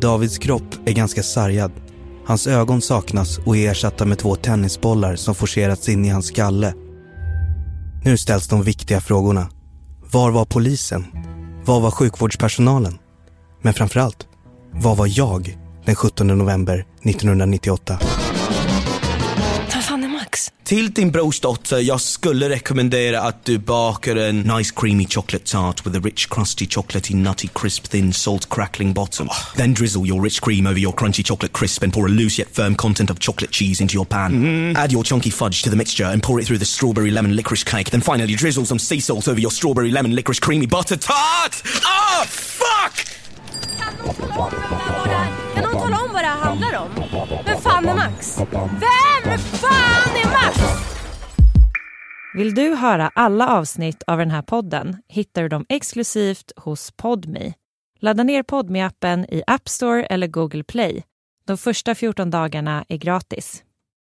Davids kropp är ganska sargad. Hans ögon saknas och är ersatta med två tennisbollar som forcerats in i hans skalle. Nu ställs de viktiga frågorna. Var var polisen? Var var sjukvårdspersonalen? Men framförallt, var var jag den 17 november 1998? Till din brorsdotter, jag skulle rekommendera att du bakar en nice creamy chocolate tart with a rich crusty chocolatey nutty crisp thin salt crackling bottom. Then drizzle your rich cream over your crunchy chocolate crisp and pour a loose yet firm content of chocolate cheese into your pan. Add your chunky fudge to the mixture and pour it through the strawberry lemon licorice cake. Then finally drizzle some sea salt over your strawberry lemon licorice creamy butter tart! Ah, fuck! Kan någon tala om vad det här handlar om? Vem fan är Max? Vem fan är Max? Vill du höra alla avsnitt av den här podden hittar du dem exklusivt hos Podme. Ladda ner podme appen i App Store eller Google Play. De första 14 dagarna är gratis.